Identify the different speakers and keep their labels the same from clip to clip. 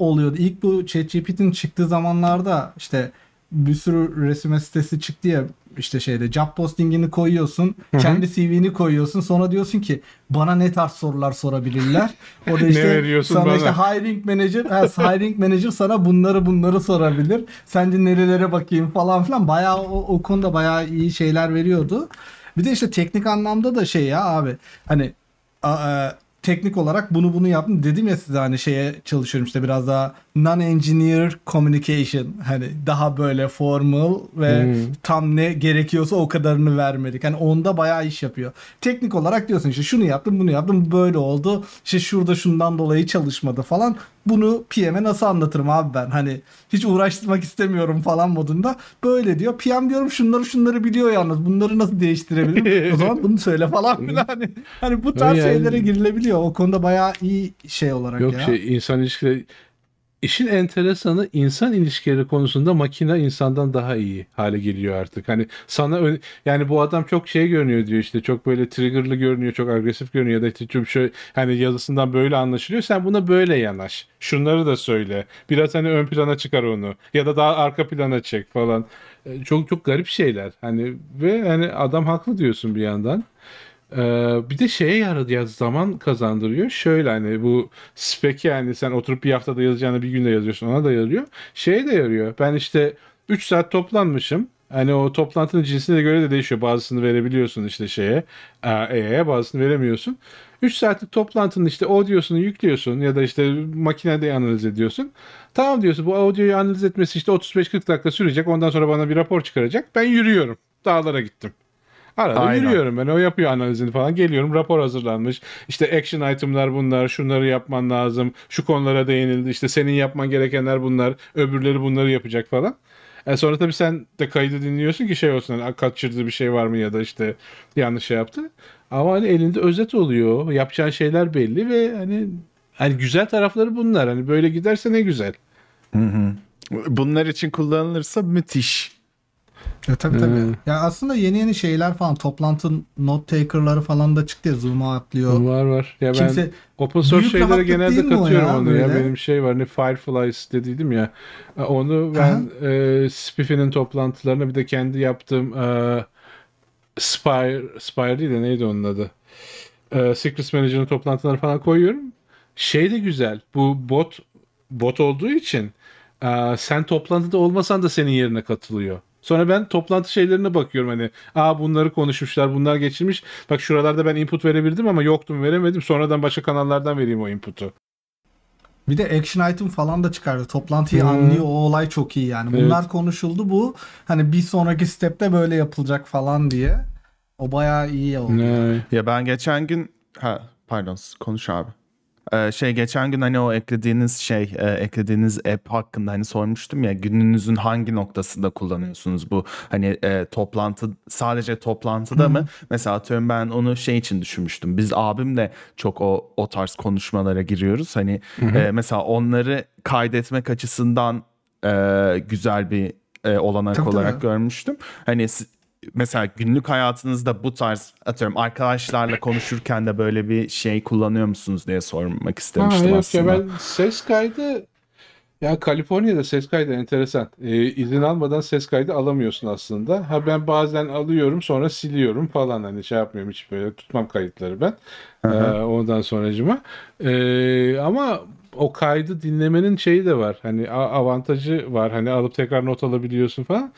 Speaker 1: oluyordu. İlk bu ChatGPT'nin çıktığı zamanlarda işte bir sürü resim sitesi çıktı ya işte şeyde job postingini koyuyorsun. Kendi CV'ni koyuyorsun. Sonra diyorsun ki bana ne tarz sorular sorabilirler. O da işte
Speaker 2: veriyorsun
Speaker 1: sana
Speaker 2: bana?
Speaker 1: işte hiring manager, ha, hiring manager sana bunları bunları sorabilir. Sence nerelere bakayım falan filan. Bayağı o, o konuda bayağı iyi şeyler veriyordu. Bir de işte teknik anlamda da şey ya abi hani a- e, teknik olarak bunu bunu yaptım. Dedim ya size hani şeye çalışıyorum işte biraz daha non-engineer communication hani daha böyle formal ve
Speaker 2: Hmm.
Speaker 1: tam ne gerekiyorsa o kadarını vermedik. Hani onda bayağı iş yapıyor. Teknik olarak diyorsun işte şunu yaptım bunu yaptım böyle oldu. İşte şurada şundan dolayı çalışmadı falan. Bunu PM'e nasıl anlatırım abi ben? Hani hiç uğraştırmak istemiyorum falan modunda. Böyle diyor. PM diyorum şunları şunları biliyor yalnız. Bunları nasıl değiştirebilirim? o zaman bunu söyle falan filan. Hani, hani bu tarz
Speaker 2: Yani-
Speaker 1: şeylere girilebiliyor. O konuda bayağı iyi şey olarak
Speaker 2: Yok
Speaker 1: ya.
Speaker 2: şey insan ilişkileri İşin enteresanı insan ilişkileri konusunda makine insandan daha iyi hale geliyor artık. Hani sana yani bu adam çok şey görünüyor diyor işte çok böyle triggerlı görünüyor, çok agresif görünüyor ya da işte çok şöyle hani yazısından böyle anlaşılıyor. Sen buna böyle yanaş. Şunları da söyle. Biraz hani ön plana çıkar onu ya da daha arka plana çek falan. E, Çok çok garip şeyler. Hani ve hani adam haklı diyorsun bir yandan. Ee, bir de şeye yaradı ya zaman kazandırıyor. Şöyle hani bu spec yani sen oturup bir haftada yazacağını bir günde yazıyorsun ona da yarıyor. Şeye de yarıyor. Ben işte 3 saat toplanmışım. Hani o toplantının cinsine göre de değişiyor. Bazısını verebiliyorsun işte şeye, EA'ye bazısını veremiyorsun. 3 saatlik toplantının işte audiosunu yüklüyorsun ya da işte makinede analiz ediyorsun. Tamam diyorsun bu audioyu analiz etmesi işte 35-40 dakika sürecek. Ondan sonra bana bir rapor çıkaracak. Ben yürüyorum. Dağlara gittim. Arada
Speaker 3: Aynen.
Speaker 2: yürüyorum ben. O yapıyor analizini falan. Geliyorum rapor hazırlanmış. İşte action item'lar bunlar. Şunları yapman lazım. Şu konulara değinildi. İşte senin yapman gerekenler bunlar. Öbürleri bunları yapacak falan. E sonra tabii sen de kaydı dinliyorsun ki şey olsun. Hani kaçırdığı bir şey var mı ya da işte yanlış şey yaptı. Ama hani elinde özet oluyor. Yapacağın şeyler belli ve hani hani güzel tarafları bunlar. Hani böyle giderse ne güzel.
Speaker 3: Bunlar için kullanılırsa müthiş.
Speaker 1: Ya, tabii tabii.
Speaker 2: Hmm.
Speaker 1: Ya aslında yeni yeni şeyler falan toplantı note taker'ları falan da çıktı ya Zoom'a atlıyor.
Speaker 2: Var var. Ya ben
Speaker 1: Kimse
Speaker 2: Open source şeylere genelde katıyorum
Speaker 1: ya
Speaker 2: onu ya. Benim şey var ne Fireflies dediydim ya. E, Onu ben e, Spiffy'nin toplantılarına bir de kendi yaptığım e, Spire, Spire değil de neydi onun adı? E, Secrets Manager'ın toplantılarına falan koyuyorum. Şey de güzel. Bu bot bot olduğu için e, sen toplantıda olmasan da senin yerine katılıyor. Sonra ben toplantı şeylerine bakıyorum hani aa bunları konuşmuşlar bunlar geçirmiş. Bak şuralarda ben input verebildim ama yoktum veremedim. Sonradan başka kanallardan vereyim o input'u.
Speaker 1: bir de action item falan da çıkardı. Toplantıyı
Speaker 2: Hı.
Speaker 1: anlıyor. O olay çok iyi yani.
Speaker 2: Evet.
Speaker 1: Bunlar konuşuldu bu. Hani bir sonraki stepte böyle yapılacak falan diye. O bayağı iyi oldu.
Speaker 2: Ne?
Speaker 3: Ya ben geçen gün ha pardon konuş abi. Ee, şey geçen gün hani o eklediğiniz şey e, eklediğiniz app hakkında hani sormuştum ya gününüzün hangi noktasında kullanıyorsunuz bu? Hani e, toplantı sadece toplantıda mı? Mesela atıyorum ben onu şey için düşünmüştüm. Biz abimle çok o o tarz konuşmalara giriyoruz. Hani e, mesela onları kaydetmek açısından e, güzel bir e, olanak
Speaker 1: Tabii,
Speaker 3: olarak
Speaker 1: tabii.
Speaker 3: görmüştüm. Hani mesela günlük hayatınızda bu tarz atıyorum arkadaşlarla konuşurken de böyle bir şey kullanıyor musunuz diye sormak
Speaker 2: Ha,
Speaker 3: istemiştim
Speaker 2: yok
Speaker 3: aslında.
Speaker 2: ya ben ses kaydı ya Kaliforniya'da ses kaydı enteresan. Ee, izin almadan ses kaydı alamıyorsun aslında. Ha ben bazen alıyorum sonra siliyorum falan hani şey yapmıyorum hiç böyle tutmam kayıtları ben. Ee, ondan sonracıma. Ee, ama o kaydı dinlemenin şeyi de var. Hani avantajı var. Hani alıp tekrar not alabiliyorsun falan.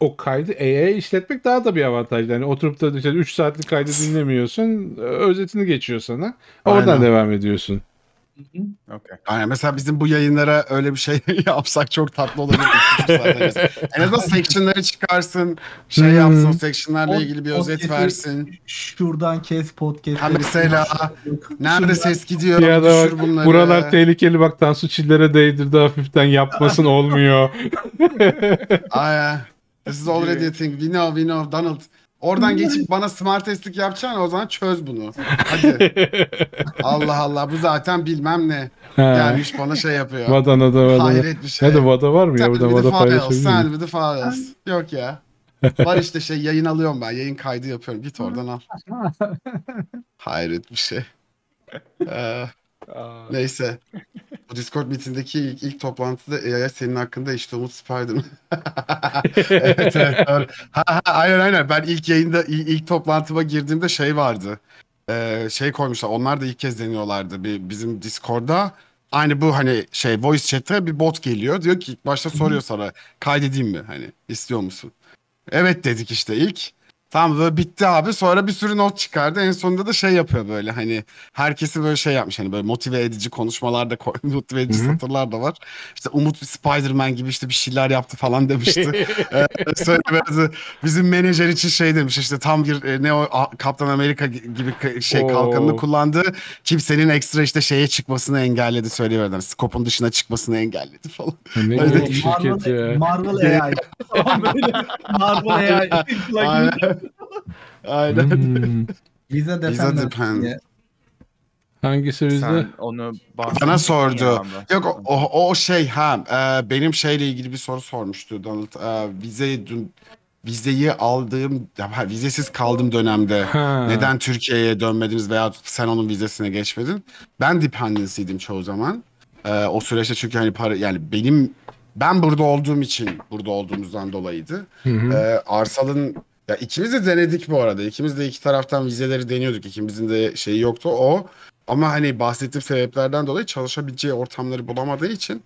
Speaker 2: O kaydı EA'ye işletmek daha da bir avantajlı. Hani oturup da işte 3 saatlik kaydı dinlemiyorsun. Özetini geçiyor sana. Oradan
Speaker 4: Aynen.
Speaker 2: devam ediyorsun.
Speaker 3: Okay.
Speaker 4: Aynen mesela bizim bu yayınlara öyle bir şey yapsak çok tatlı olabilir. En azından section'ları çıkarsın, şey
Speaker 2: Hmm.
Speaker 4: yapsın, section'larla
Speaker 1: O-
Speaker 4: ilgili bir özet versin.
Speaker 1: Şuradan kes podcast.
Speaker 4: Ha mesela nerede ses gidiyor,
Speaker 2: Ya da
Speaker 4: düşür
Speaker 2: bak,
Speaker 4: bunları.
Speaker 2: buralar tehlikeli bak Tansu Çiller'e değdirdi hafiften yapmasın olmuyor.
Speaker 4: Aynen. This is already a thing. We know, we know. Donald. Oradan geçip bana smart testlik yapacaksın o zaman çöz bunu. Hadi. Allah Allah bu zaten bilmem ne. Gelmiş bana şey yapıyor.
Speaker 2: Vadana'da Vadana.
Speaker 4: Hayret bir şey.
Speaker 2: Hadi Vada var mı ya? Burada Vada paylaşabilir miyim?
Speaker 4: with the files. Yok ya. Var işte şey yayın alıyorum ben. Yayın kaydı yapıyorum. Git oradan al. Hayret bir şey. Ee, neyse. Bu Discord meetindeki ilk, ilk toplantıda AI senin hakkında işte Umut Spiderman. evet evet. Ha, ha, aynen aynen. Ben ilk yayında ilk, ilk toplantıma girdiğimde şey vardı. Ee, şey koymuşlar. Onlar da ilk kez deniyorlardı. Bir, bizim Discord'da aynı bu hani şey voice chat'e bir bot geliyor. Diyor ki ilk başta soruyor sana kaydedeyim mi? Hani istiyor musun? Evet dedik işte ilk. Tamam böyle bitti abi. Sonra bir sürü not çıkardı. En sonunda da şey yapıyor böyle hani herkesi böyle şey yapmış hani böyle motive edici konuşmalar da koy, motive edici
Speaker 2: Hı hı.
Speaker 4: satırlar da var. İşte Umut bir Spider-Man gibi işte bir şeyler yaptı falan demişti. ee, sonra biraz bizim menajer için şey demiş işte tam bir e, ne o a- Kaptan Amerika gi- gibi k- şey
Speaker 2: Oo.
Speaker 4: kalkanını kullandı. Kimsenin ekstra işte şeye çıkmasını engelledi söylüyorlar. Yani skopun dışına çıkmasını engelledi falan.
Speaker 2: Ne
Speaker 4: Öyle
Speaker 2: bir şirket ya.
Speaker 1: Marvel AI. Tamam böyle Marvel AI.
Speaker 4: Aynen. Aynen.
Speaker 2: Hmm.
Speaker 1: Visa
Speaker 4: Visa
Speaker 1: Dependent
Speaker 4: Dependent.
Speaker 1: diye.
Speaker 2: Hangisi bizde?
Speaker 3: Onu
Speaker 4: Bana sordu. Yok o, o, o şey ha e, benim şeyle ilgili bir soru sormuştu Donald. E, vize dün vizeyi aldığım ya, vizesiz kaldığım dönemde
Speaker 2: Ha.
Speaker 4: neden Türkiye'ye dönmediniz veya sen onun vizesine geçmedin? Ben dependency'ydim çoğu zaman. E, o süreçte çünkü hani para yani benim ben burada olduğum için burada olduğumuzdan dolayıydı.
Speaker 2: Hı hı.
Speaker 4: Ee, Arsal'ın ya ikimiz de denedik bu arada. İkimiz de iki taraftan vizeleri deniyorduk. İkimizin de şeyi yoktu o. Ama hani bahsettiğim sebeplerden dolayı çalışabileceği ortamları bulamadığı için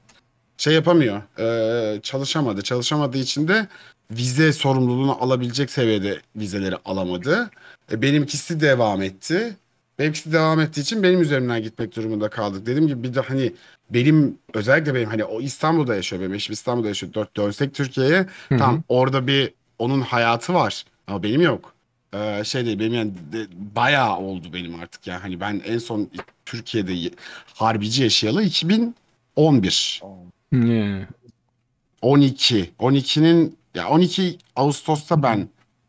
Speaker 4: şey yapamıyor. Ee, çalışamadı. Çalışamadığı için de vize sorumluluğunu alabilecek seviyede vizeleri alamadı. E, benimkisi devam etti. Benimkisi devam ettiği için benim üzerimden gitmek durumunda kaldık. Dediğim gibi bir de hani benim özellikle benim hani o İstanbul'da yaşıyor benim eşim İstanbul'da yaşıyor. Dört dönsek Türkiye'ye. Tamam orada bir onun hayatı var ama benim yok. Ee, şey değil benim yani de- bayağı oldu benim artık yani hani ben en son Türkiye'de y- harbici yaşayalı 2011.
Speaker 2: Ne?
Speaker 4: 12. 12'nin ya 12 Ağustos'ta ben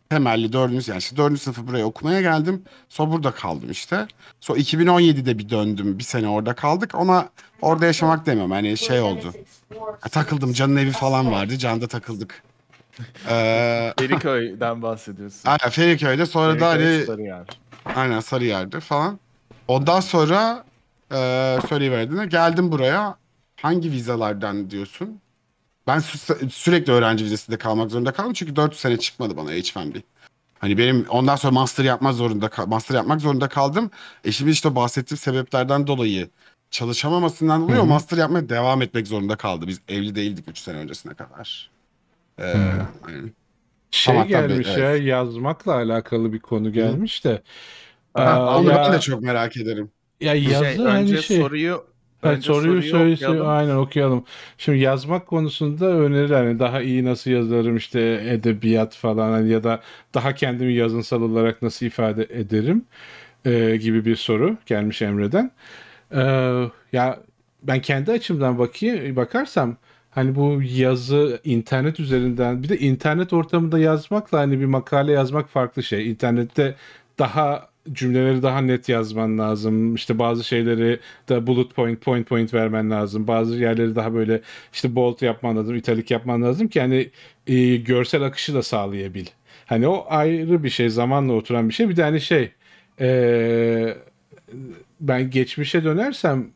Speaker 4: temelli 4. yani işte 4. sınıfı buraya okumaya geldim. Sonra burada kaldım işte. Sonra 2017'de bir döndüm. Bir sene orada kaldık. Ona orada yaşamak demiyorum. Hani şey oldu. Ha, takıldım. Can'ın evi falan vardı. Can'da takıldık. Ee,
Speaker 3: Feriköy'den bahsediyorsun.
Speaker 4: Aynen Feriköy'de sonra da hani
Speaker 3: Sarıyer.
Speaker 4: aynen Sarıyer'de falan. Ondan sonra e, söyleyiverdiğinde geldim buraya. Hangi vizelerden diyorsun? Ben sü- sürekli öğrenci vizesinde kalmak zorunda kaldım. Çünkü 4 sene çıkmadı bana H1B. Hani benim ondan sonra master yapmak zorunda master yapmak zorunda kaldım. Eşimin işte o bahsettiğim sebeplerden dolayı çalışamamasından dolayı
Speaker 2: Hı
Speaker 4: o
Speaker 2: hı.
Speaker 4: master yapmaya devam etmek zorunda kaldı. Biz evli değildik 3 sene öncesine kadar. Ee,
Speaker 2: Hı.
Speaker 4: aynen.
Speaker 2: Şey
Speaker 4: Ama tabii,
Speaker 2: gelmiş
Speaker 4: evet.
Speaker 2: ya yazmakla alakalı bir konu gelmiş de.
Speaker 3: Ha,
Speaker 2: Aa,
Speaker 4: Onu
Speaker 2: ya,
Speaker 4: ben de çok merak ederim.
Speaker 2: ya yazı
Speaker 3: Şey,
Speaker 2: hani
Speaker 3: önce
Speaker 2: şey.
Speaker 3: soruyu
Speaker 2: Evet,
Speaker 3: önce
Speaker 2: soruyu söyle,
Speaker 3: okuyalım.
Speaker 2: söyle- aynen okuyalım. Şimdi yazmak konusunda öneriler hani daha iyi nasıl yazarım işte edebiyat falan hani ya da daha kendimi yazınsal olarak nasıl ifade ederim e, gibi bir soru gelmiş Emre'den. E, ya ben kendi açımdan bakayım bakarsam hani bu yazı internet üzerinden bir de internet ortamında yazmakla hani bir makale yazmak farklı şey. İnternette daha cümleleri daha net yazman lazım. İşte bazı şeyleri da bullet point point point vermen lazım. Bazı yerleri daha böyle işte bold yapman lazım, italik yapman lazım ki hani e, görsel akışı da sağlayabil. Hani o ayrı bir şey, zamanla oturan bir şey. Bir de hani şey e, ben geçmişe dönersem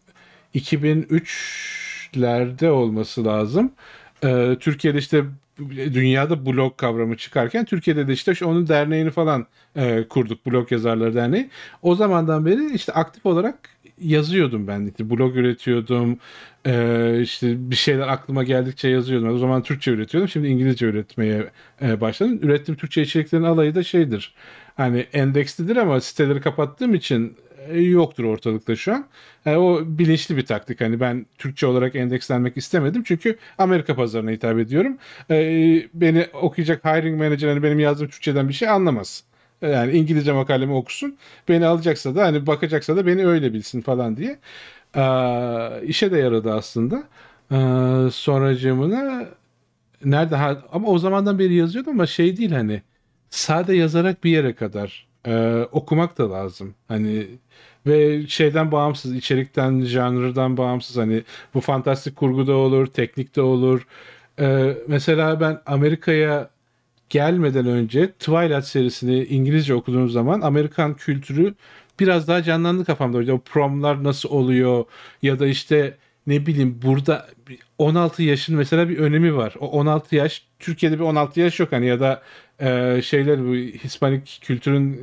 Speaker 2: 2003'lerde olması lazım. Ee, Türkiye'de işte dünyada blog kavramı çıkarken Türkiye'de de işte onun derneğini falan e, kurduk. Blog Yazarları Derneği. O zamandan beri işte aktif olarak yazıyordum ben. İşte blog üretiyordum. Ee, işte bir şeyler aklıma geldikçe yazıyordum. O zaman Türkçe üretiyordum. Şimdi İngilizce üretmeye e, başladım. Ürettiğim Türkçe içeriklerin alayı da şeydir. Hani endekslidir ama siteleri kapattığım için e, yoktur ortalıkta şu an. Yani o bilinçli bir taktik. Hani ben Türkçe olarak endekslenmek istemedim. Çünkü Amerika pazarına hitap ediyorum. E, beni okuyacak hiring manager hani benim yazdığım Türkçeden bir şey anlamaz. Yani İngilizce makalemi okusun. Beni alacaksa da hani bakacaksa da beni öyle bilsin falan diye. Ee, işe de yaradı aslında. Ee, sonracığımına nerede ha, ama o zamandan beri yazıyordum ama şey değil hani sade yazarak bir yere kadar Ee, okumak da lazım. Hani ve şeyden bağımsız, içerikten, janrdan bağımsız hani bu fantastik kurguda olur, teknikte olur. Ee, mesela ben Amerika'ya gelmeden önce Twilight serisini İngilizce okuduğum zaman Amerikan kültürü biraz daha canlandı kafamda. O promlar nasıl oluyor ya da işte ne bileyim burada bir 16 yaşın mesela bir önemi var. O 16 yaş Türkiye'de bir 16 yaş yok hani ya da e, şeyler bu Hispanik kültürün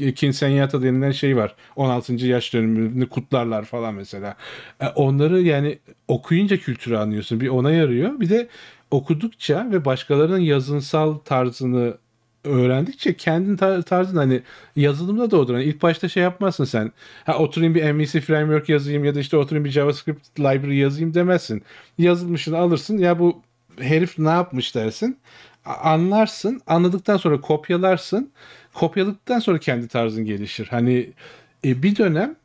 Speaker 2: e, quinceañera denilen şey var. 16. yaş dönümünü kutlarlar falan mesela. E, onları yani okuyunca kültürü anlıyorsun. Bir ona yarıyor. Bir de okudukça ve başkalarının yazınsal tarzını öğrendikçe kendin tar- tarzın hani yazılımda da odur. Hani ilk başta şey yapmazsın sen. Ha oturayım bir MVC framework yazayım ya da işte oturayım bir JavaScript library yazayım demezsin. Yazılmışını alırsın ya bu herif ne yapmış dersin. Anlarsın. Anladıktan sonra kopyalarsın. Kopyaladıktan sonra kendi tarzın gelişir. Hani e, bir dönem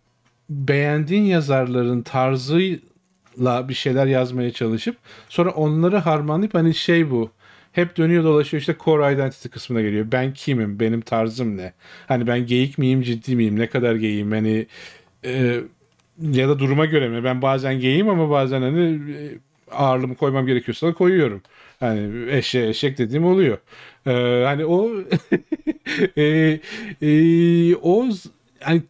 Speaker 2: beğendiğin yazarların tarzıyla bir şeyler yazmaya çalışıp sonra onları harmanlayıp hani şey bu hep dönüyor dolaşıyor işte core identity kısmına geliyor. Ben kimim? Benim tarzım ne? Hani ben geyik miyim? Ciddi miyim? Ne kadar geyiyim? Hani e, ya da duruma göre mi? Ben bazen geyiyim ama bazen hani e, ağırlığımı koymam gerekiyorsa da koyuyorum. Hani eşek eşek dediğim oluyor. Ee, hani o e, e, o hani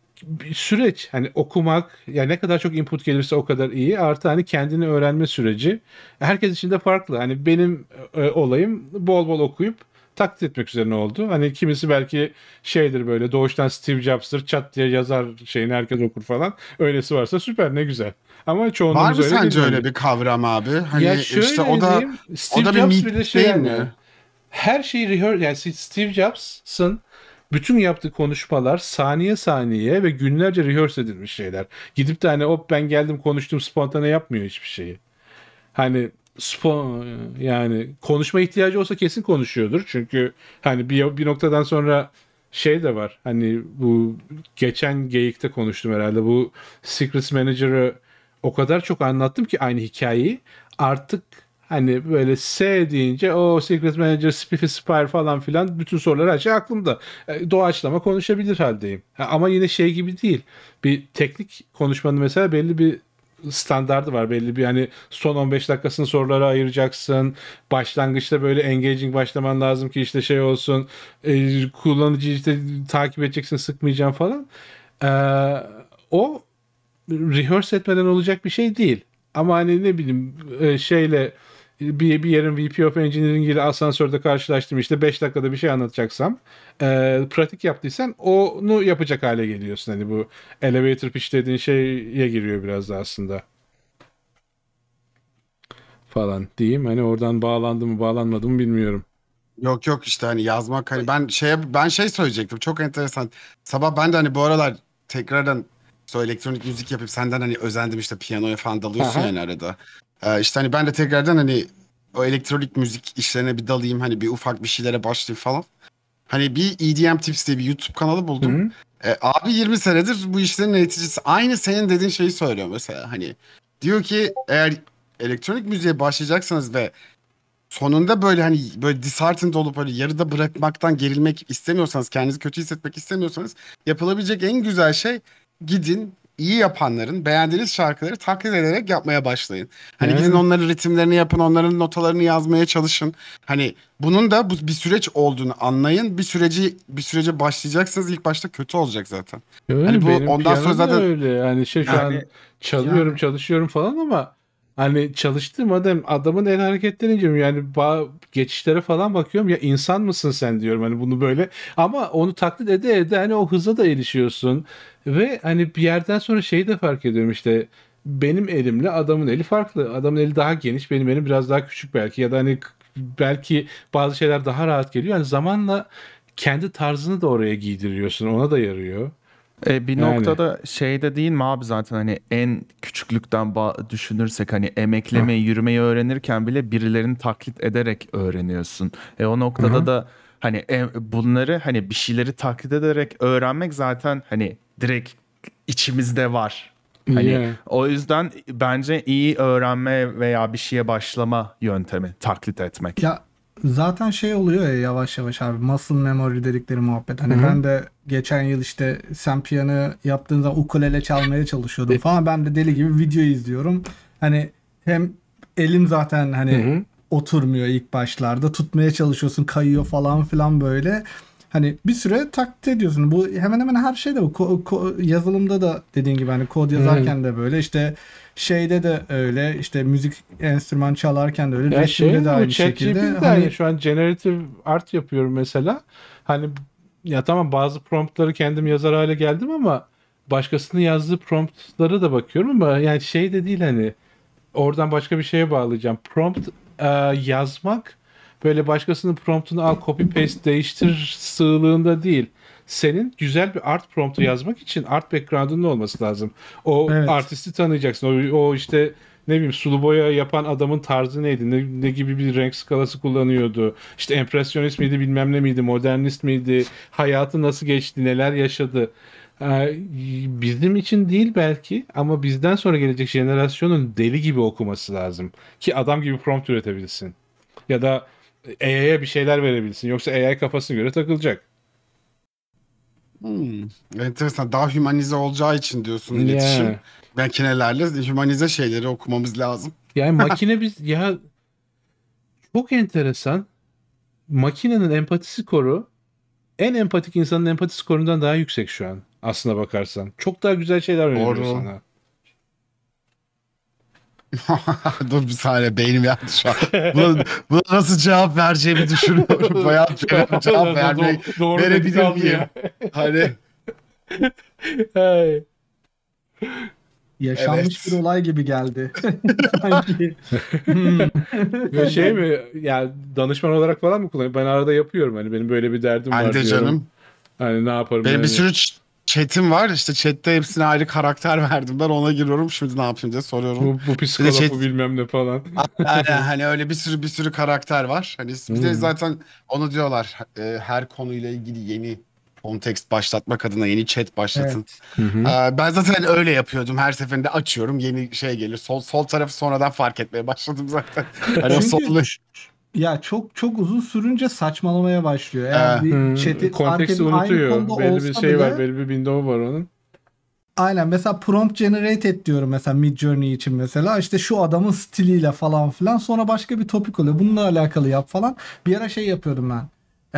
Speaker 2: süreç hani okumak yani ne kadar çok input gelirse o kadar iyi artı hani kendini öğrenme süreci herkes için de farklı hani benim e, olayım bol bol okuyup taklit etmek üzerine oldu. Hani kimisi belki şeydir böyle doğuştan Steve Jobs'tır çat diye yazar şeyini herkes okur falan. Öylesi varsa süper ne güzel. Ama çoğunluğumuz
Speaker 4: Var mı
Speaker 2: öyle
Speaker 4: sence
Speaker 2: değil
Speaker 4: öyle bir kavram abi? Hani
Speaker 2: ya şöyle
Speaker 4: işte o da
Speaker 2: diyeyim, Steve
Speaker 4: o da bir
Speaker 2: Jobs
Speaker 4: mit
Speaker 2: bile şey
Speaker 4: değil
Speaker 2: yani,
Speaker 4: mi?
Speaker 2: her şeyi rehearse yani Steve Jobs'ın bütün yaptığı konuşmalar saniye saniye ve günlerce rehearse edilmiş şeyler. Gidip de hani hop ben geldim konuştum spontane yapmıyor hiçbir şeyi. Hani spo yani konuşma ihtiyacı olsa kesin konuşuyordur. Çünkü hani bir, bir noktadan sonra şey de var. Hani bu geçen geyikte konuştum herhalde. Bu Secrets Manager'ı o kadar çok anlattım ki aynı hikayeyi. Artık hani böyle S deyince o Secret Manager, Spiffy Spire falan filan bütün sorular her şey aklımda. E, Doğaçlama konuşabilir haldeyim. Ha, Ama yine şey gibi değil. Bir teknik konuşmanın mesela belli bir standardı var. Belli bir hani son 15 dakikasını sorulara ayıracaksın. Başlangıçta böyle engaging başlaman lazım ki işte şey olsun. E, kullanıcıyı işte takip edeceksin, sıkmayacaksın falan. E, o rehearse etmeden olacak bir şey değil. Ama hani ne bileyim e, şeyle bir, bir yerin VP of Engineering ile asansörde karşılaştım işte 5 dakikada bir şey anlatacaksam e, pratik yaptıysan onu yapacak hale geliyorsun. Hani bu elevator pitch dediğin şeye giriyor biraz da aslında. Falan diyeyim. Hani oradan bağlandı mı bağlanmadı mı bilmiyorum.
Speaker 4: Yok yok işte hani yazmak hani ben şeye ben şey söyleyecektim çok enteresan. Sabah ben de hani bu aralar tekrardan işte elektronik müzik yapıp senden hani özendim işte piyanoya falan dalıyorsun
Speaker 2: Aha.
Speaker 4: yani arada. Ee, işte hani ben de tekrardan hani o elektronik müzik işlerine bir dalayım hani bir ufak bir şeylere başlayayım falan. Hani bir EDM Tips diye bir YouTube kanalı buldum.
Speaker 2: Hı hı.
Speaker 4: E, abi 20 senedir bu işlerin eğiticisi. Aynı senin dediğin şeyi söylüyor mesela. Hani diyor ki eğer elektronik müziğe başlayacaksanız ve sonunda böyle hani böyle disheartened olup böyle yarıda bırakmaktan gerilmek istemiyorsanız, kendinizi kötü hissetmek istemiyorsanız yapılabilecek en güzel şey gidin iyi yapanların beğendiğiniz şarkıları taklit ederek yapmaya başlayın. Hani
Speaker 2: Evet.
Speaker 4: gidin onların ritimlerini yapın, onların notalarını yazmaya çalışın. Hani bunun da bu bir süreç olduğunu anlayın. Bir süreci bir sürece başlayacaksınız ilk başta kötü olacak zaten.
Speaker 2: Öyle
Speaker 4: Hani bu
Speaker 2: benim
Speaker 4: ondan sonra zaten-
Speaker 2: öyle. Yani şey şu an
Speaker 3: Yani-
Speaker 2: çalıyorum
Speaker 3: yani-
Speaker 2: çalışıyorum falan ama hani çalıştığım adam adamın el hareketlerini inceliyorum. Yani ba- geçişlere falan bakıyorum ya insan mısın sen diyorum hani bunu böyle ama onu taklit ede ede hani o hıza da erişiyorsun ve hani bir yerden sonra şeyi de fark ediyorum işte benim elimle adamın eli farklı. Adamın eli daha geniş, benim elim biraz daha küçük belki ya da hani belki bazı şeyler daha rahat geliyor. Yani zamanla kendi tarzını da oraya giydiriyorsun. Ona da yarıyor.
Speaker 3: E, bir
Speaker 2: Yani.
Speaker 3: noktada şeyde değil mi abi zaten hani en küçüklükten ba- düşünürsek hani emeklemeyi, yürümeyi öğrenirken bile birilerini taklit ederek öğreniyorsun. E o noktada
Speaker 2: Hı hı.
Speaker 3: da hani e, bunları hani bir şeyleri taklit ederek öğrenmek zaten hani direkt içimizde var. Hani
Speaker 2: Yeah.
Speaker 3: o yüzden bence iyi öğrenme veya bir şeye başlama yöntemi taklit etmek.
Speaker 1: Ya zaten şey oluyor ya yavaş yavaş abi muscle memory dedikleri muhabbet. Hani
Speaker 2: Hı hı.
Speaker 1: ben de geçen yıl işte sen piyano yaptığın zaman ukulele çalmaya çalışıyordum falan. Ben de deli gibi video izliyorum. Hani hem elim zaten hani
Speaker 2: Hı hı.
Speaker 1: oturmuyor ilk başlarda. Tutmaya çalışıyorsun kayıyor falan filan böyle. Hani bir süre taklit ediyorsun. Bu hemen hemen her şeyde bu. Ko- ko- yazılımda da dediğin gibi hani kod yazarken de böyle işte şeyde de öyle işte müzik enstrüman çalarken de öyle
Speaker 2: Ya
Speaker 1: resimde
Speaker 2: şey
Speaker 1: de aynı şekilde.
Speaker 2: de
Speaker 1: Hani
Speaker 2: şu an generative art yapıyorum mesela. Hani ya tamam bazı promptları kendim yazar hale geldim ama başkasının yazdığı promptlara da bakıyorum ama yani şey de değil hani oradan başka bir şeye bağlayacağım. Prompt e, yazmak böyle başkasının promptunu al copy paste değiştir sığlığında değil. Senin güzel bir art promptu yazmak için art background'un olması lazım. O
Speaker 1: Evet.
Speaker 2: artisti tanıyacaksın. O, o işte ne bileyim sulu boya yapan adamın tarzı neydi? Ne, ne gibi bir renk skalası kullanıyordu? İşte empresyonist miydi bilmem ne miydi? Modernist miydi? Hayatı nasıl geçti? Neler yaşadı? Ee, bizim için değil belki ama bizden sonra gelecek jenerasyonun deli gibi okuması lazım. Ki adam gibi prompt üretebilsin. Ya da AI'ye bir şeyler verebilsin. Yoksa AI kafasına göre takılacak.
Speaker 4: Hmm, enteresan. Daha humanize olacağı için diyorsun iletişim.
Speaker 2: Yani.
Speaker 4: Makinelerle humanize şeyleri okumamız lazım.
Speaker 2: Yani makine biz ya çok enteresan. Makinenin empatisi koru en empatik insanın empati skorundan daha yüksek şu an aslına bakarsan. Çok daha güzel şeyler
Speaker 4: Doğru.
Speaker 2: sana.
Speaker 4: Dur bir saniye beynim yandı şu an. Buna, buna nasıl cevap vereceğimi düşünüyorum. Bayağı bir cevap vermeyi
Speaker 2: Do- doğru
Speaker 4: verebilir miyim? Hani
Speaker 2: Hey.
Speaker 1: yaşanmış
Speaker 4: Evet.
Speaker 1: bir olay gibi geldi. Sanki. Hmm.
Speaker 2: Ve şey mi ya danışman olarak falan mı kullanıyor? Ben arada yapıyorum hani benim böyle bir derdim var
Speaker 4: ben de
Speaker 2: diyorum.
Speaker 4: canım.
Speaker 2: Hani ne yaparım
Speaker 4: Benim bir
Speaker 2: yani?
Speaker 4: sürü ç- chat'im var. İşte chat'te hepsine ayrı karakter verdim. Ben ona giriyorum. Şimdi ne yapayım diye soruyorum.
Speaker 2: bu, bu psikolog
Speaker 4: şey-
Speaker 2: bu bilmem ne falan.
Speaker 4: Aynen, hani öyle bir sürü bir sürü karakter var. Hani bir de
Speaker 2: Hmm.
Speaker 4: zaten onu diyorlar. e, her konuyla ilgili yeni kontekst başlatmak adına yeni chat başlatın.
Speaker 2: Hı hı.
Speaker 4: Ee, Ben zaten öyle yapıyordum. Her seferinde açıyorum. Yeni şey geliyor. Sol sol tarafı sonradan fark etmeye başladım zaten. Hani o
Speaker 1: Çünkü-
Speaker 4: sollu.
Speaker 1: Ya çok çok uzun sürünce saçmalamaya başlıyor.
Speaker 4: Ee,
Speaker 1: bir
Speaker 2: Hı,
Speaker 1: chat'i
Speaker 2: konteksti unutuyor.
Speaker 1: konuda
Speaker 2: Belli bir şey
Speaker 1: bile,
Speaker 2: var, belli bir window'u var onun.
Speaker 1: Aynen mesela prompt generate et diyorum mesela Mid Journey için mesela işte şu adamın stiliyle falan filan sonra başka bir topik oluyor. Bununla alakalı yap falan. Bir ara şey yapıyordum ben.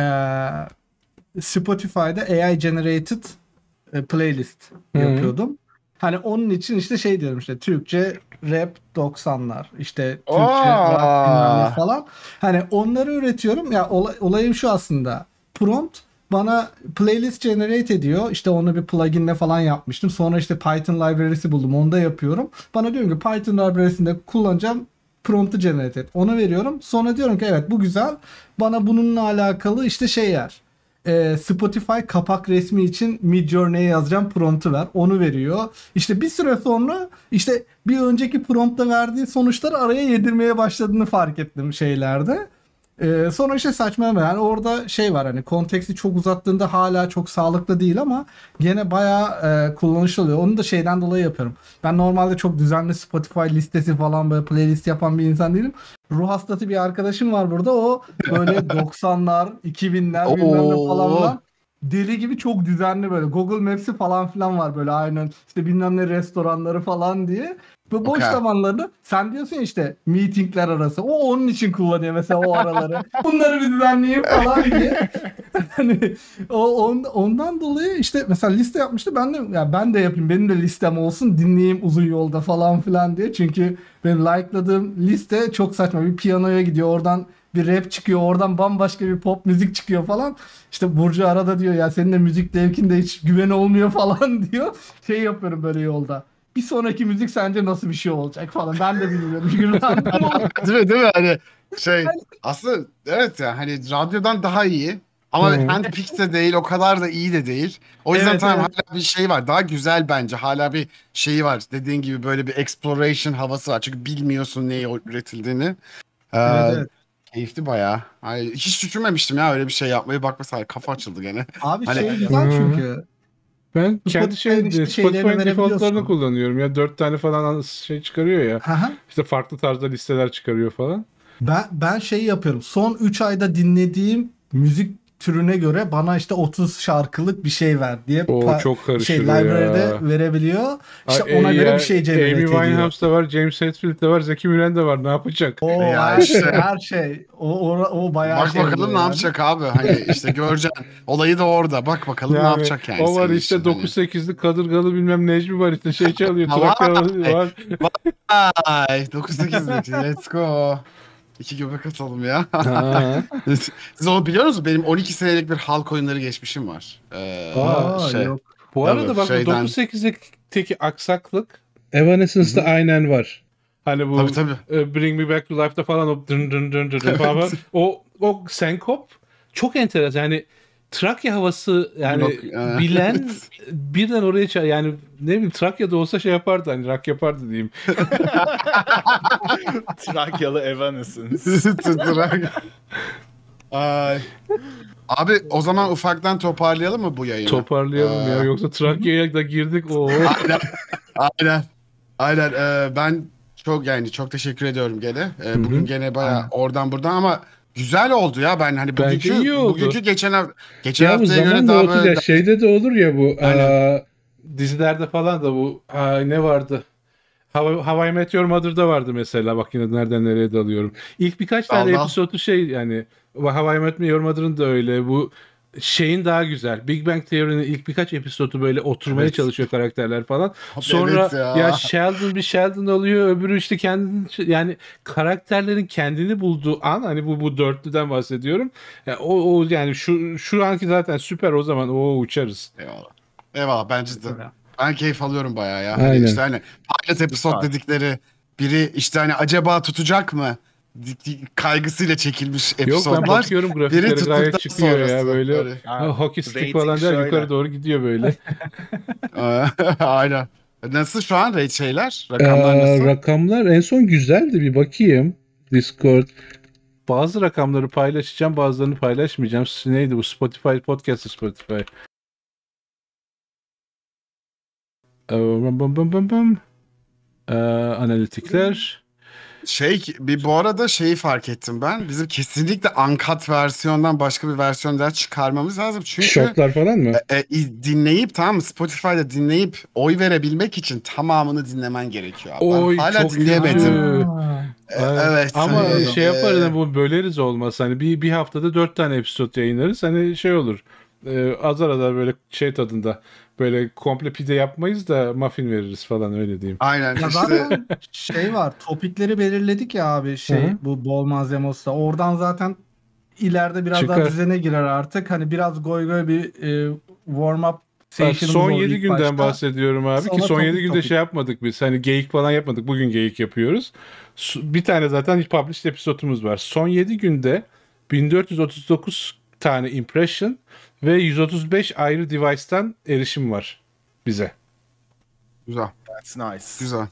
Speaker 1: Ee, Spotify'da AI generated e, playlist
Speaker 2: Hı.
Speaker 1: yapıyordum. Hani onun için işte şey diyorum işte Türkçe rap 90'lar işte Türkçe rock bilmem ne falan. Hani onları üretiyorum. Ya olay, olayım şu aslında. Prompt bana playlist generate ediyor. İşte onu bir pluginle falan yapmıştım. Sonra işte Python library'si buldum. Onu da yapıyorum. Bana diyorum ki Python library'sinde kullanacağım prompt'u generate et. Onu veriyorum. Sonra diyorum ki evet bu güzel. Bana bununla alakalı işte şey yer. Ee, Spotify kapak resmi için Mid Journey'e yazacağım prompt'u ver. Onu veriyor. İşte bir süre sonra işte bir önceki prompt'ta verdiği sonuçları araya yedirmeye başladığını fark ettim şeylerde. Ee, sonra işte saçmalama yani orada şey var hani konteksti çok uzattığında hala çok sağlıklı değil ama gene bayağı e, kullanışlı oluyor. Onu da şeyden dolayı yapıyorum. Ben normalde çok düzenli Spotify listesi falan böyle playlist yapan bir insan değilim. Ruh hastası bir arkadaşım var burada. O böyle 90'lar, 2000'ler bilmem ne falan filan deli gibi çok düzenli böyle Google Maps'i falan filan var böyle aynen işte bilmem ne restoranları falan diye. Ve boş
Speaker 4: Okey.
Speaker 1: zamanlarını sen diyorsun ya işte meetingler arası. O onun için kullanıyor mesela o araları. Bunları bir düzenleyeyim falan diye. hani o on- ondan dolayı işte mesela liste yapmıştı. Ben de ya ben de yapayım. Benim de listem olsun. Dinleyeyim uzun yolda falan filan diye. Çünkü benim like'ladığım liste çok saçma. Bir piyanoya gidiyor. Oradan bir rap çıkıyor. Oradan bambaşka bir pop müzik çıkıyor falan. İşte Burcu arada diyor ya senin de müzik zevkinde hiç güven olmuyor falan diyor. Şey yapıyorum böyle yolda. Bir sonraki müzik sence nasıl bir şey olacak falan. Ben de bilmiyorum.
Speaker 4: Değil mi değil mi? Hani şey aslında evet ya hani radyodan daha iyi. Ama
Speaker 2: Hı.
Speaker 4: handpicked de değil o kadar da iyi de değil. O yüzden
Speaker 1: Evet,
Speaker 4: tamam
Speaker 1: evet.
Speaker 4: hala bir şey var. Daha güzel bence. Hala bir şeyi var. Dediğin gibi böyle bir exploration havası var. Çünkü bilmiyorsun neyi üretildiğini. Ee,
Speaker 1: Evet, evet.
Speaker 4: Keyifli bayağı. Ay, hiç düşünmemiştim ya öyle bir şey yapmayı. Bak mesela kafa açıldı gene.
Speaker 1: Abi
Speaker 4: Hani-
Speaker 1: şey güzel çünkü.
Speaker 2: Ben kendi şey,
Speaker 1: işte
Speaker 2: Spotify'ın defaultlarını kullanıyorum. Ya dört tane falan şey çıkarıyor ya.
Speaker 1: Aha.
Speaker 2: İşte farklı tarzda listeler çıkarıyor falan.
Speaker 1: Ben ben şey yapıyorum. Son 3 ayda dinlediğim müzik türüne göre bana işte 30 şarkılık bir şey ver diye
Speaker 2: O
Speaker 1: pa-
Speaker 2: çok
Speaker 1: şey
Speaker 2: ya.
Speaker 1: library'de verebiliyor. İşte
Speaker 2: Ay,
Speaker 1: ona
Speaker 2: e,
Speaker 1: göre
Speaker 2: ya,
Speaker 1: bir şey generate
Speaker 2: Amy
Speaker 1: ediyor.
Speaker 2: Winehouse da var, James Hetfield de var, Zeki Müren de var. Ne yapacak?
Speaker 1: O
Speaker 4: Ya
Speaker 1: her
Speaker 4: işte.
Speaker 1: şey, her şey. O, o, o bayağı
Speaker 4: Bak
Speaker 1: şey
Speaker 4: bakalım ne
Speaker 1: yani.
Speaker 4: yapacak abi. Hani işte göreceksin. Olayı da orada. Bak bakalım ne
Speaker 2: Yani
Speaker 4: yapacak yani.
Speaker 2: O var işte
Speaker 4: için. Hani.
Speaker 2: 9-8'lik kadırgalı bilmem Necmi var işte şey çalıyor.
Speaker 4: Vay.
Speaker 2: var.
Speaker 4: Ay 9-8'lik. Let's go. İki göbek atalım ya.
Speaker 2: Ha.
Speaker 4: Siz onu biliyor musunuz? Benim 12 senelik bir halk oyunları geçmişim var. Ee,
Speaker 1: Aa,
Speaker 4: şey.
Speaker 1: yok.
Speaker 2: Bu
Speaker 4: Tabii,
Speaker 2: arada bak
Speaker 4: şeyden-
Speaker 2: 9-8'likteki aksaklık Evanescence'da aynen var. Hani bu
Speaker 4: Tabii tabii.
Speaker 2: e, Bring Me Back to Life'da falan o dın dın dın dın dın falan o o senkop çok enteresan. Yani Trakya havası yani
Speaker 4: Yok, e,
Speaker 2: bilen birden oraya ça- yani ne bileyim Trakya'da olsa şey yapardı hani rock yapardı diyeyim.
Speaker 5: Trakyalı Evanescence.
Speaker 4: Tutturak. Ay. Abi o zaman ufaktan toparlayalım mı bu yayını?
Speaker 2: Toparlayalım ya
Speaker 4: Aa.
Speaker 2: yoksa Trakya'ya da girdik o.
Speaker 4: Aynen. Aynen. Aynen. Ee, ben çok yani çok teşekkür ediyorum gene. Ee, bugün gene baya oradan buradan ama güzel oldu ya ben hani
Speaker 2: Bence
Speaker 4: bugünkü
Speaker 2: iyi oldu.
Speaker 4: bugünkü geçen hafta geçen
Speaker 2: ya bu
Speaker 4: haftaya göre
Speaker 2: zaman da
Speaker 4: daha
Speaker 2: otur
Speaker 4: böyle
Speaker 2: ya şeyde de olur ya bu
Speaker 4: Aynen.
Speaker 2: aa, dizilerde falan da bu aa, ne vardı? Hava, Hawaii Meteor Mother'da vardı mesela bak yine nereden nereye dalıyorum. İlk birkaç tane
Speaker 4: Allah.
Speaker 2: episodu şey yani Hawaii Meteor Mother'ın da öyle bu şeyin daha güzel. Big Bang Theory'nin ilk birkaç episodu böyle oturmaya
Speaker 4: Evet.
Speaker 2: çalışıyor karakterler falan. Sonra
Speaker 4: Evet
Speaker 2: ya.
Speaker 4: ya.
Speaker 2: Sheldon bir Sheldon oluyor öbürü işte kendini yani karakterlerin kendini bulduğu an hani bu bu dörtlüden bahsediyorum. Ya o, o yani şu şu anki zaten süper o zaman o uçarız.
Speaker 4: Eyvallah. Eyvallah bence de. Ben keyif alıyorum bayağı ya.
Speaker 2: Aynen.
Speaker 4: Hani işte hani pilot episode
Speaker 5: Süper.
Speaker 4: dedikleri biri işte hani acaba tutacak mı? Kaygısıyla çekilmiş
Speaker 2: Yok ben
Speaker 4: episodlar.
Speaker 2: bakıyorum
Speaker 4: Biri
Speaker 2: grafiklere gayet çıkıyor ya böyle.
Speaker 4: Böyle.
Speaker 2: Ha, hockey stick falan der yukarı doğru gidiyor böyle.
Speaker 4: Aynen. Nasıl şu an rate şeyler? Rakamlar
Speaker 2: Aa,
Speaker 4: nasıl?
Speaker 2: rakamlar en son güzeldi bir bakayım. Discord. Bazı rakamları paylaşacağım bazılarını paylaşmayacağım. Neydi bu Spotify podcast Spotify. Ee, bam bam bam bam. Ee, analitikler.
Speaker 4: Şey bir bu arada şeyi fark ettim ben. Bizim kesinlikle uncut versiyondan başka bir versiyon daha çıkarmamız lazım. Çünkü
Speaker 2: Şoklar falan mı?
Speaker 4: e, e, dinleyip tamam mı Spotify'da dinleyip oy verebilmek için tamamını dinlemen gerekiyor. abi.
Speaker 2: Oy,
Speaker 4: ben hala
Speaker 2: çok
Speaker 4: dinleyemedim. E, evet.
Speaker 2: Ama
Speaker 4: hani,
Speaker 2: şey yaparız hani bu böleriz olmaz. Hani bir, bir haftada dört tane episode yayınlarız. Hani şey olur. E, azar azar böyle şey tadında. Böyle komple pide yapmayız da muffin veririz falan öyle diyeyim.
Speaker 4: Aynen
Speaker 1: Ya
Speaker 4: işte.
Speaker 1: zaten şey var topikleri belirledik ya abi şey
Speaker 2: Hı hı.
Speaker 1: bu bol malzemesi oradan zaten ileride biraz
Speaker 2: Çıkar.
Speaker 1: daha düzene girer artık hani biraz goy goy bir e, warm up
Speaker 2: Bak, son
Speaker 1: oldu
Speaker 2: 7
Speaker 1: ilk
Speaker 2: günden
Speaker 1: başta.
Speaker 2: bahsediyorum abi ki
Speaker 1: Sonra
Speaker 2: son 7
Speaker 1: topik
Speaker 2: günde
Speaker 1: topik.
Speaker 2: şey yapmadık biz. Hani geyik falan yapmadık. Bugün geyik yapıyoruz. Bir tane zaten published episodumuz var. Son 7 günde 1439 tane impression ve 135 ayrı device'tan erişim var bize.
Speaker 4: Güzel.
Speaker 5: That's nice.
Speaker 4: Güzel.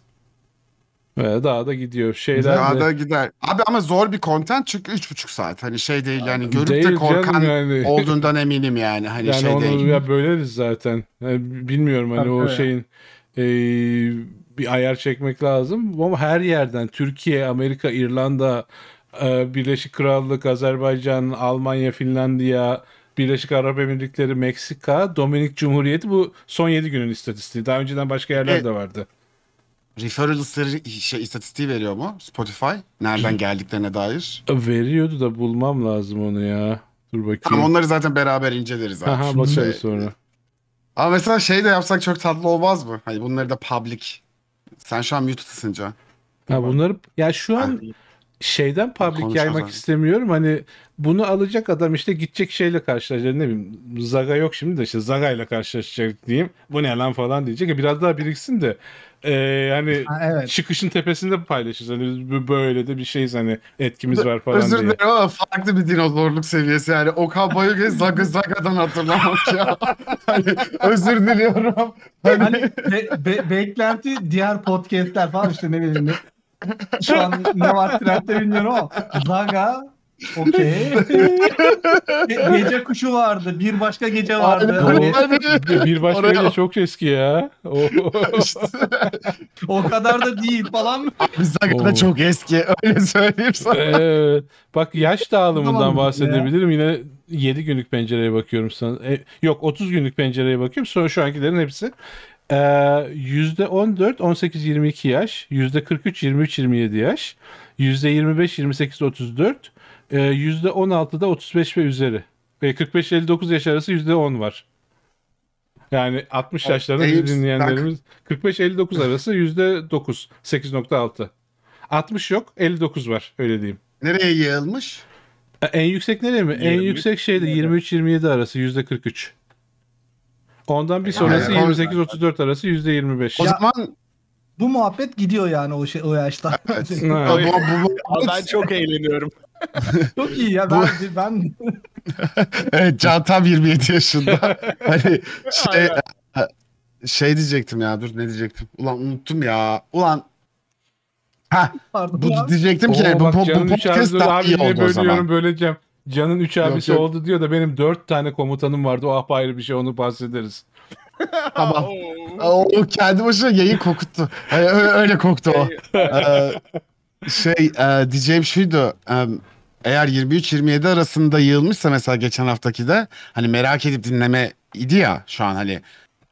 Speaker 2: Ve daha da gidiyor. Şeyler
Speaker 4: Daha
Speaker 2: de-
Speaker 4: da gider. Abi ama zor bir content çünkü 3,5 saat. Hani şey değil yani görüp
Speaker 2: Değil
Speaker 4: de korkan
Speaker 2: yani.
Speaker 4: olduğundan eminim yani. Hani
Speaker 2: yani
Speaker 4: şey
Speaker 2: onu
Speaker 4: değil.
Speaker 2: ya böleriz zaten. Yani bilmiyorum hani
Speaker 1: Tabii,
Speaker 2: o
Speaker 1: öyle.
Speaker 2: şeyin e, bir ayar çekmek lazım. Ama her yerden Türkiye, Amerika, İrlanda, Birleşik Krallık, Azerbaycan, Almanya, Finlandiya, Birleşik Arap Emirlikleri, Meksika, Dominik Cumhuriyeti bu son 7 günün istatistiği. Daha önceden başka yerler
Speaker 4: E,
Speaker 2: de vardı.
Speaker 4: Referrals'ları şey istatistiği veriyor mu Spotify? Nereden geldiklerine dair.
Speaker 2: Veriyordu da bulmam lazım onu ya. Dur bakayım.
Speaker 4: Tamam onları zaten beraber inceleriz abi.
Speaker 2: Aha, bakarız sonra.
Speaker 4: Ama mesela şey de yapsak çok tatlı olmaz mı? Hani bunları da public. Sen şu an muted'sın Can.
Speaker 2: Ha bunları ya şu an şeyden public yaymak
Speaker 4: abi.
Speaker 2: istemiyorum. Hani bunu alacak adam işte gidecek şeyle karşılaşacak. Ne bileyim Zaga yok şimdi de işte Zaga ile karşılaşacak diyeyim. Bu ne lan falan diyecek. Ya biraz daha biriksin de e, yani
Speaker 1: Ha, evet.
Speaker 2: çıkışın tepesinde paylaşırız. Hani biz böyle de bir şeyiz hani etkimiz var falan
Speaker 4: Özür
Speaker 2: diye.
Speaker 4: dilerim ama farklı bir dinozorluk seviyesi yani. Okan Bayülgen Zaga Zaga'dan hatırlamak ya. hani, özür diliyorum. Hani,
Speaker 1: Hani be- be- beklenti diğer podcastler falan işte ne bileyim. Şu an ne var trendde bilmiyorum ama Zaga okey. Ge- gece kuşu vardı. Bir başka gece vardı. Hani
Speaker 2: Bir- başka
Speaker 3: Oraya-
Speaker 2: gece çok eski ya. O,
Speaker 1: o kadar da değil falan.
Speaker 2: Oo.
Speaker 3: hakikaten çok eski öyle söyleyeyim sana.
Speaker 2: evet. Bak yaş dağılımından
Speaker 1: Tamam
Speaker 2: bahsedebilirim. Yine 7 günlük pencereye bakıyorum sana. E, yok 30 günlük pencereye bakıyorum. Sonra şu ankilerin hepsi. Ee, %14 18-22 yaş, %43 23-27 yaş, %25 28-34, e, %16'da 35 ve üzeri. Ve 45-59 yaş arası %10 var. Yani 60 yaşlarında bizi dinleyenlerimiz 45-59 arası %9 8.6. 60 yok 59 var öyle diyeyim.
Speaker 4: Nereye yığılmış?
Speaker 2: E, En yüksek nereye mi? En
Speaker 5: 23,
Speaker 2: yüksek şeyde 23-27 arası %43. Ondan bir sonrası
Speaker 4: Yani-
Speaker 2: 28-34 arası %25.
Speaker 4: O zaman
Speaker 1: Bu muhabbet gidiyor yani o şey o yaşta.
Speaker 4: Evet.
Speaker 2: Ha.
Speaker 4: bu, bu, bu-
Speaker 5: Ama ben çok eğleniyorum.
Speaker 1: Çok iyi ya. Ben, ben
Speaker 4: evet Can tam 27 yaşında. hani şey,
Speaker 5: Aynen.
Speaker 4: şey diyecektim ya dur ne diyecektim. Ulan unuttum ya. Ulan Ha
Speaker 1: pardon
Speaker 4: bu diyecektim ki
Speaker 2: Oo,
Speaker 4: bu, bu, bu
Speaker 2: Can'ın 3
Speaker 4: podcast daha iyi oldu o
Speaker 2: bölüyorum
Speaker 4: zaman.
Speaker 2: böleceğim. Can'ın 3 abisi
Speaker 4: yok.
Speaker 2: oldu diyor da benim 4 tane komutanım vardı. O apayrı bir şey onu bahsederiz.
Speaker 4: Tamam.
Speaker 5: Oo.
Speaker 4: O kendi başına yayın kokuttu. Hani öyle, öyle koktu o. Ee, şey e, diyeceğim şuydu. e, eğer 23-27 arasında yığılmışsa mesela geçen haftaki de hani merak edip dinleme idi ya şu an hani.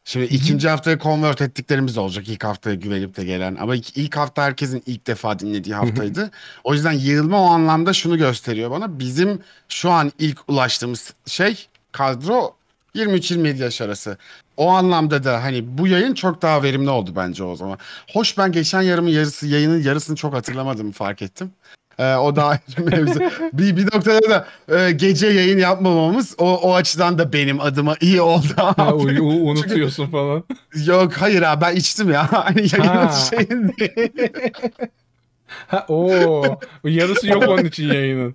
Speaker 4: Şimdi ikinci haftaya convert ettiklerimiz de olacak. İlk haftaya güvenip de gelen. Ama ilk, ilk hafta herkesin ilk defa dinlediği haftaydı. o yüzden yığılma o anlamda şunu gösteriyor bana. Bizim şu an ilk ulaştığımız şey kadro 23-27 yaş arası. O anlamda da hani bu yayın çok daha verimli oldu bence o zaman. Hoş ben geçen yarımın yarısı yayının yarısını çok hatırlamadığımı fark ettim. Ee, o da ayrı mevzu. bir, bir noktada da e, gece yayın yapmamamız o, o açıdan da benim adıma iyi oldu.
Speaker 2: Ha,
Speaker 4: abi.
Speaker 2: u- u- unutuyorsun falan.
Speaker 4: Yok hayır abi ben içtim ya. Hani yayının
Speaker 2: Ha.
Speaker 4: şeyinde.
Speaker 2: Ha, oo. Yarısı yok onun için yayının.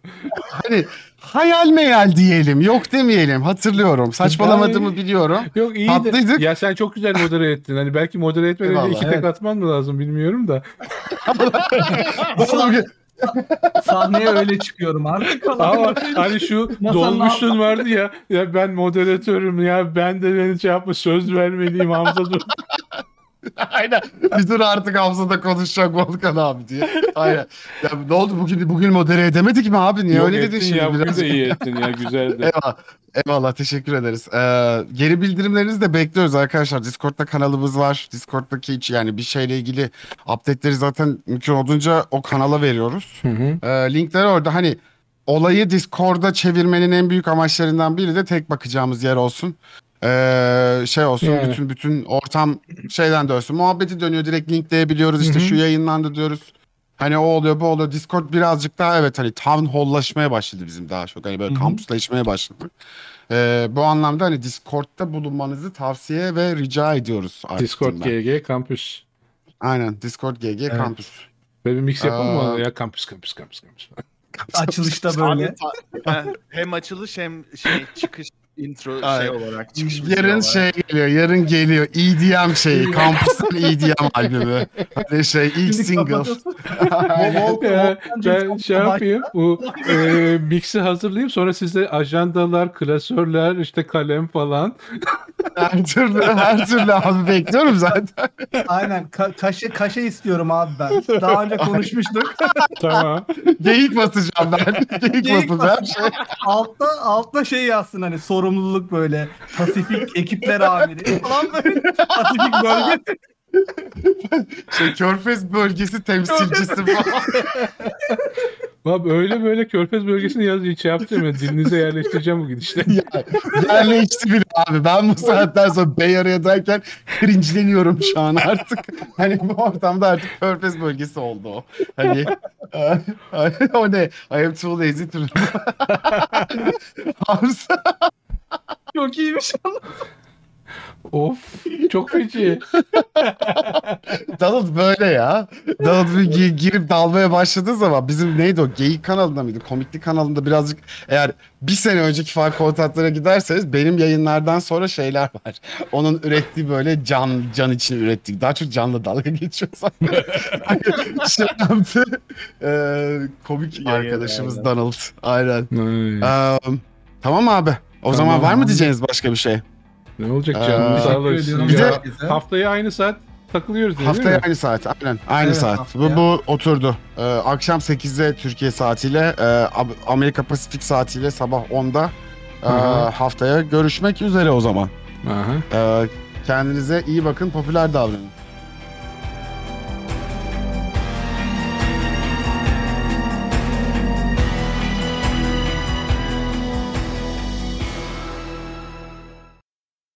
Speaker 4: hani hayal meyal diyelim. Yok demeyelim. Hatırlıyorum. Saçmalamadığımı biliyorum.
Speaker 2: Yok iyi
Speaker 4: Tatlıydık.
Speaker 2: de. Ya sen çok güzel modere ettin. Hani belki modere etmeden
Speaker 4: Eyvallah,
Speaker 2: iki tek
Speaker 1: evet.
Speaker 2: atman mı lazım bilmiyorum da.
Speaker 4: Bugün-
Speaker 1: Sahneye öyle çıkıyorum artık.
Speaker 2: Ama hani şu
Speaker 1: altında.
Speaker 2: vardı ya. Ya ben moderatörüm ya ben de beni şey yapma söz vermeliyim Hamza dur.
Speaker 4: Aynen. Bir dur artık Hamza'da konuşacak Volkan abi diye. Aynen. Ya ne oldu bugün bugün modere edemedik mi abi? Niye
Speaker 2: Yok
Speaker 4: öyle dedin şimdi?
Speaker 2: ya bugün
Speaker 4: biraz?
Speaker 2: de iyi ettin ya güzeldi.
Speaker 4: Eyvallah. Eyvallah teşekkür ederiz. Ee, geri bildirimlerinizi de bekliyoruz arkadaşlar. Discord'da kanalımız var. Discord'daki hiç yani bir şeyle ilgili update'leri zaten mümkün olduğunca o kanala veriyoruz.
Speaker 2: Hı hı.
Speaker 4: Ee, linkler orada hani olayı Discord'a çevirmenin en büyük amaçlarından biri de tek bakacağımız yer olsun. Ee, şey olsun
Speaker 2: Yani.
Speaker 4: bütün bütün ortam şeyden dönsün. Muhabbeti dönüyor direkt linkleyebiliyoruz işte
Speaker 2: Hı hı.
Speaker 4: şu yayınlandı diyoruz. Hani o oluyor bu oluyor. Discord birazcık daha evet hani town hall'laşmaya başladı bizim daha çok. Hani böyle
Speaker 1: Hı hı.
Speaker 4: kampüsleşmeye başladı. Ee, bu anlamda hani Discord'da bulunmanızı tavsiye ve rica ediyoruz. artık
Speaker 2: Discord. GG Campus.
Speaker 4: Aynen Discord GG
Speaker 1: Evet.
Speaker 4: kampüs.
Speaker 2: Böyle bir mix yapalım mı?
Speaker 4: Aa.
Speaker 2: Ya kampüs kampüs kampüs kampüs.
Speaker 1: Açılışta böyle.
Speaker 5: Abi, hem açılış hem şey çıkış intro şey
Speaker 4: Aynen.
Speaker 5: olarak çıkış
Speaker 4: Yarın
Speaker 5: olarak.
Speaker 4: şey geliyor, yarın geliyor. EDM şeyi, kampüsün EDM albümü. Hani şey ilk single.
Speaker 1: Volkan,
Speaker 2: ben
Speaker 1: Volkan
Speaker 2: şey yapayım. Bu e, mix'i hazırlayayım. Sonra size ajandalar, klasörler, işte kalem falan.
Speaker 4: Her türlü, her türlü abi bekliyorum zaten.
Speaker 1: Aynen. Ka- kaşe, kaşe istiyorum abi ben. Daha önce konuşmuştuk.
Speaker 2: Tamam.
Speaker 4: Geyik basacağım ben. Geyik,
Speaker 1: Geyik
Speaker 4: basacağım. Şey,
Speaker 1: altta altta şey yazsın hani sorumluluk böyle. Pasifik ekipler amiri falan böyle. Pasifik bölge.
Speaker 4: şey Körfez bölgesi temsilcisi falan.
Speaker 2: Abi öyle böyle Körfez bölgesini yaz hiç şey yaptım ya. Dilinize yerleştireceğim bu gidişle.
Speaker 4: Ya, yerleşti bile abi. Ben bu saatten sonra Bay Area'dayken cringe'leniyorum şu an artık. Hani bu ortamda artık Körfez bölgesi oldu o. Hani o ne? I am too lazy to...
Speaker 1: Çok iyiymiş.
Speaker 2: Of. Çok feci.
Speaker 4: Donald böyle ya. Donald bir gi- girip dalmaya başladığı zaman bizim neydi o geyik kanalında mıydı? Komiklik kanalında birazcık eğer bir sene önceki fark kontatlara giderseniz benim yayınlardan sonra şeyler var. Onun ürettiği böyle can can için ürettiği. Daha çok canlı dalga geçiyor zaten. Hani şey yaptı. Ee, komik
Speaker 5: Yayın
Speaker 4: arkadaşımız
Speaker 5: aynen.
Speaker 4: Donald. Aynen.
Speaker 2: Ay.
Speaker 4: Um, Tamam abi. O
Speaker 1: Tamam,
Speaker 4: zaman var mı diyeceğiniz başka bir şey?
Speaker 2: Ne olacak
Speaker 4: Ee,
Speaker 2: canım sağ
Speaker 1: Teşekkür
Speaker 2: olasın.
Speaker 4: Bir de-
Speaker 2: haftaya aynı saat takılıyoruz değil
Speaker 4: Haftaya
Speaker 2: mi?
Speaker 4: aynı saat. Aynen. Aynı
Speaker 1: Evet,
Speaker 4: saat.
Speaker 1: haftaya.
Speaker 4: Bu, bu oturdu. Ee, akşam 8'de Türkiye saatiyle, e, Amerika Pasifik saatiyle sabah 10'da e,
Speaker 2: hı.
Speaker 4: haftaya görüşmek üzere o zaman.
Speaker 2: Aha.
Speaker 4: Ee, kendinize iyi bakın, popüler davranın.